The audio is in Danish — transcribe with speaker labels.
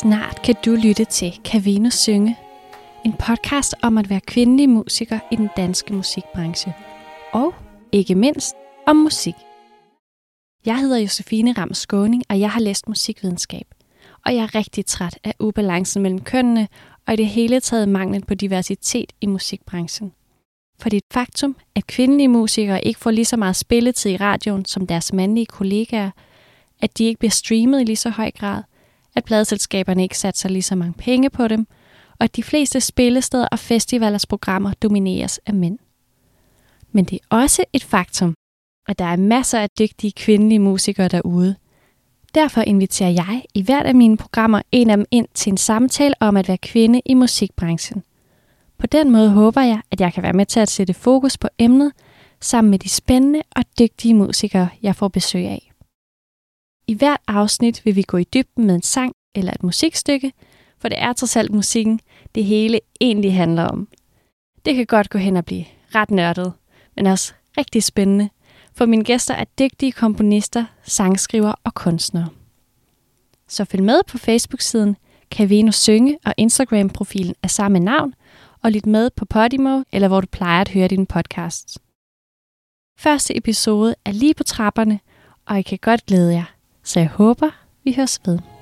Speaker 1: Snart kan du lytte til Cavino Synge, en podcast om at være kvindelig musiker i den danske musikbranche. Og ikke mindst om musik. Jeg hedder Josefine Ram Skåning, og jeg har læst musikvidenskab. Og jeg er rigtig træt af ubalancen mellem kønnene, og i det hele taget manglen på diversitet i musikbranchen. For det er et faktum, at kvindelige musikere ikke får lige så meget spilletid i radioen som deres mandlige kollegaer, at de ikke bliver streamet i lige så høj grad, at pladeselskaberne ikke satser lige så mange penge på dem, og at de fleste spillesteder og festivalers programmer domineres af mænd. Men det er også et faktum, at der er masser af dygtige kvindelige musikere derude. Derfor inviterer jeg i hvert af mine programmer en af dem ind til en samtale om at være kvinde i musikbranchen. På den måde håber jeg, at jeg kan være med til at sætte fokus på emnet sammen med de spændende og dygtige musikere, jeg får besøg af. I hvert afsnit vil vi gå i dybden med en sang eller et musikstykke, for det er trods alt musikken, det hele egentlig handler om. Det kan godt gå hen og blive ret nørdet, men også rigtig spændende, for mine gæster er dygtige komponister, sangskriver og kunstnere. Så følg med på Facebook-siden Cavino Synge og Instagram-profilen af samme navn, og lyt med på Podimo, eller hvor du plejer at høre dine podcasts. Første episode er lige på trapperne, og I kan godt glæde jer, så jeg håber, vi høres ved.